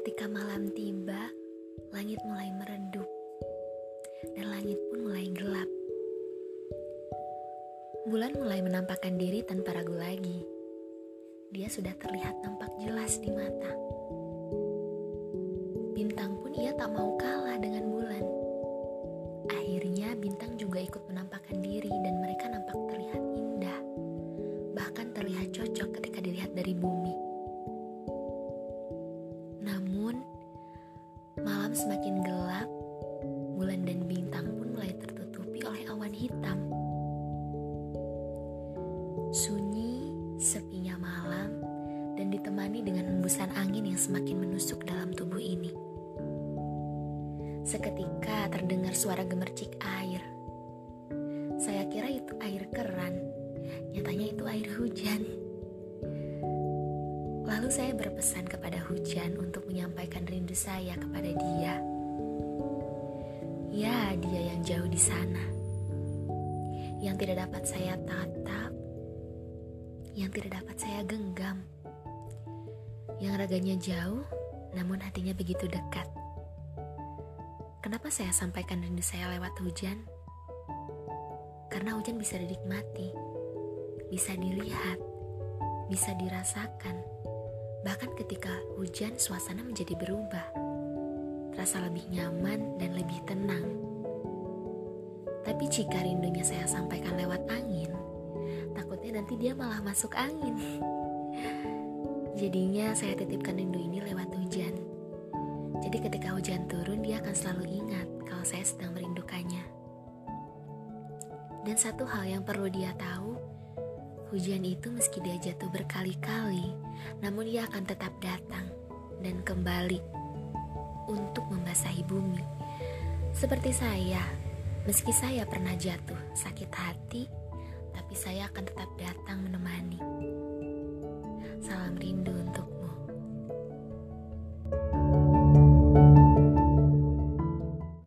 Ketika malam tiba, langit mulai meredup dan langit pun mulai gelap. Bulan mulai menampakkan diri tanpa ragu lagi. Dia sudah terlihat nampak jelas di mata. Bintang pun ia tak mau kalah dengan bulan. Akhirnya bintang juga ikut menampakkan diri dan mereka nampak terlihat indah. Bahkan terlihat cocok ketika dilihat dari bumi. Malam semakin gelap, bulan dan bintang pun mulai tertutupi oleh awan hitam. Sunyi, sepinya malam, dan ditemani dengan hembusan angin yang semakin menusuk dalam tubuh ini. Seketika terdengar suara gemercik air. Saya kira itu air keran, nyatanya itu air hujan. Saya berpesan kepada hujan untuk menyampaikan rindu saya kepada dia. Ya, dia yang jauh di sana. Yang tidak dapat saya tatap, yang tidak dapat saya genggam. Yang raganya jauh, namun hatinya begitu dekat. Kenapa saya sampaikan rindu saya lewat hujan? Karena hujan bisa dinikmati, bisa dilihat, bisa dirasakan Bahkan ketika hujan, suasana menjadi berubah, terasa lebih nyaman dan lebih tenang. Tapi jika rindunya saya sampaikan lewat angin, takutnya nanti dia malah masuk angin. Jadinya saya titipkan rindu ini lewat hujan. Jadi ketika hujan turun, dia akan selalu ingat kalau saya sedang merindukannya. Dan satu hal yang perlu dia tahu, Hujan itu meski dia jatuh berkali-kali, namun ia akan tetap datang dan kembali untuk membasahi bumi. Seperti saya, meski saya pernah jatuh sakit hati, tapi saya akan tetap datang menemani. Salam rindu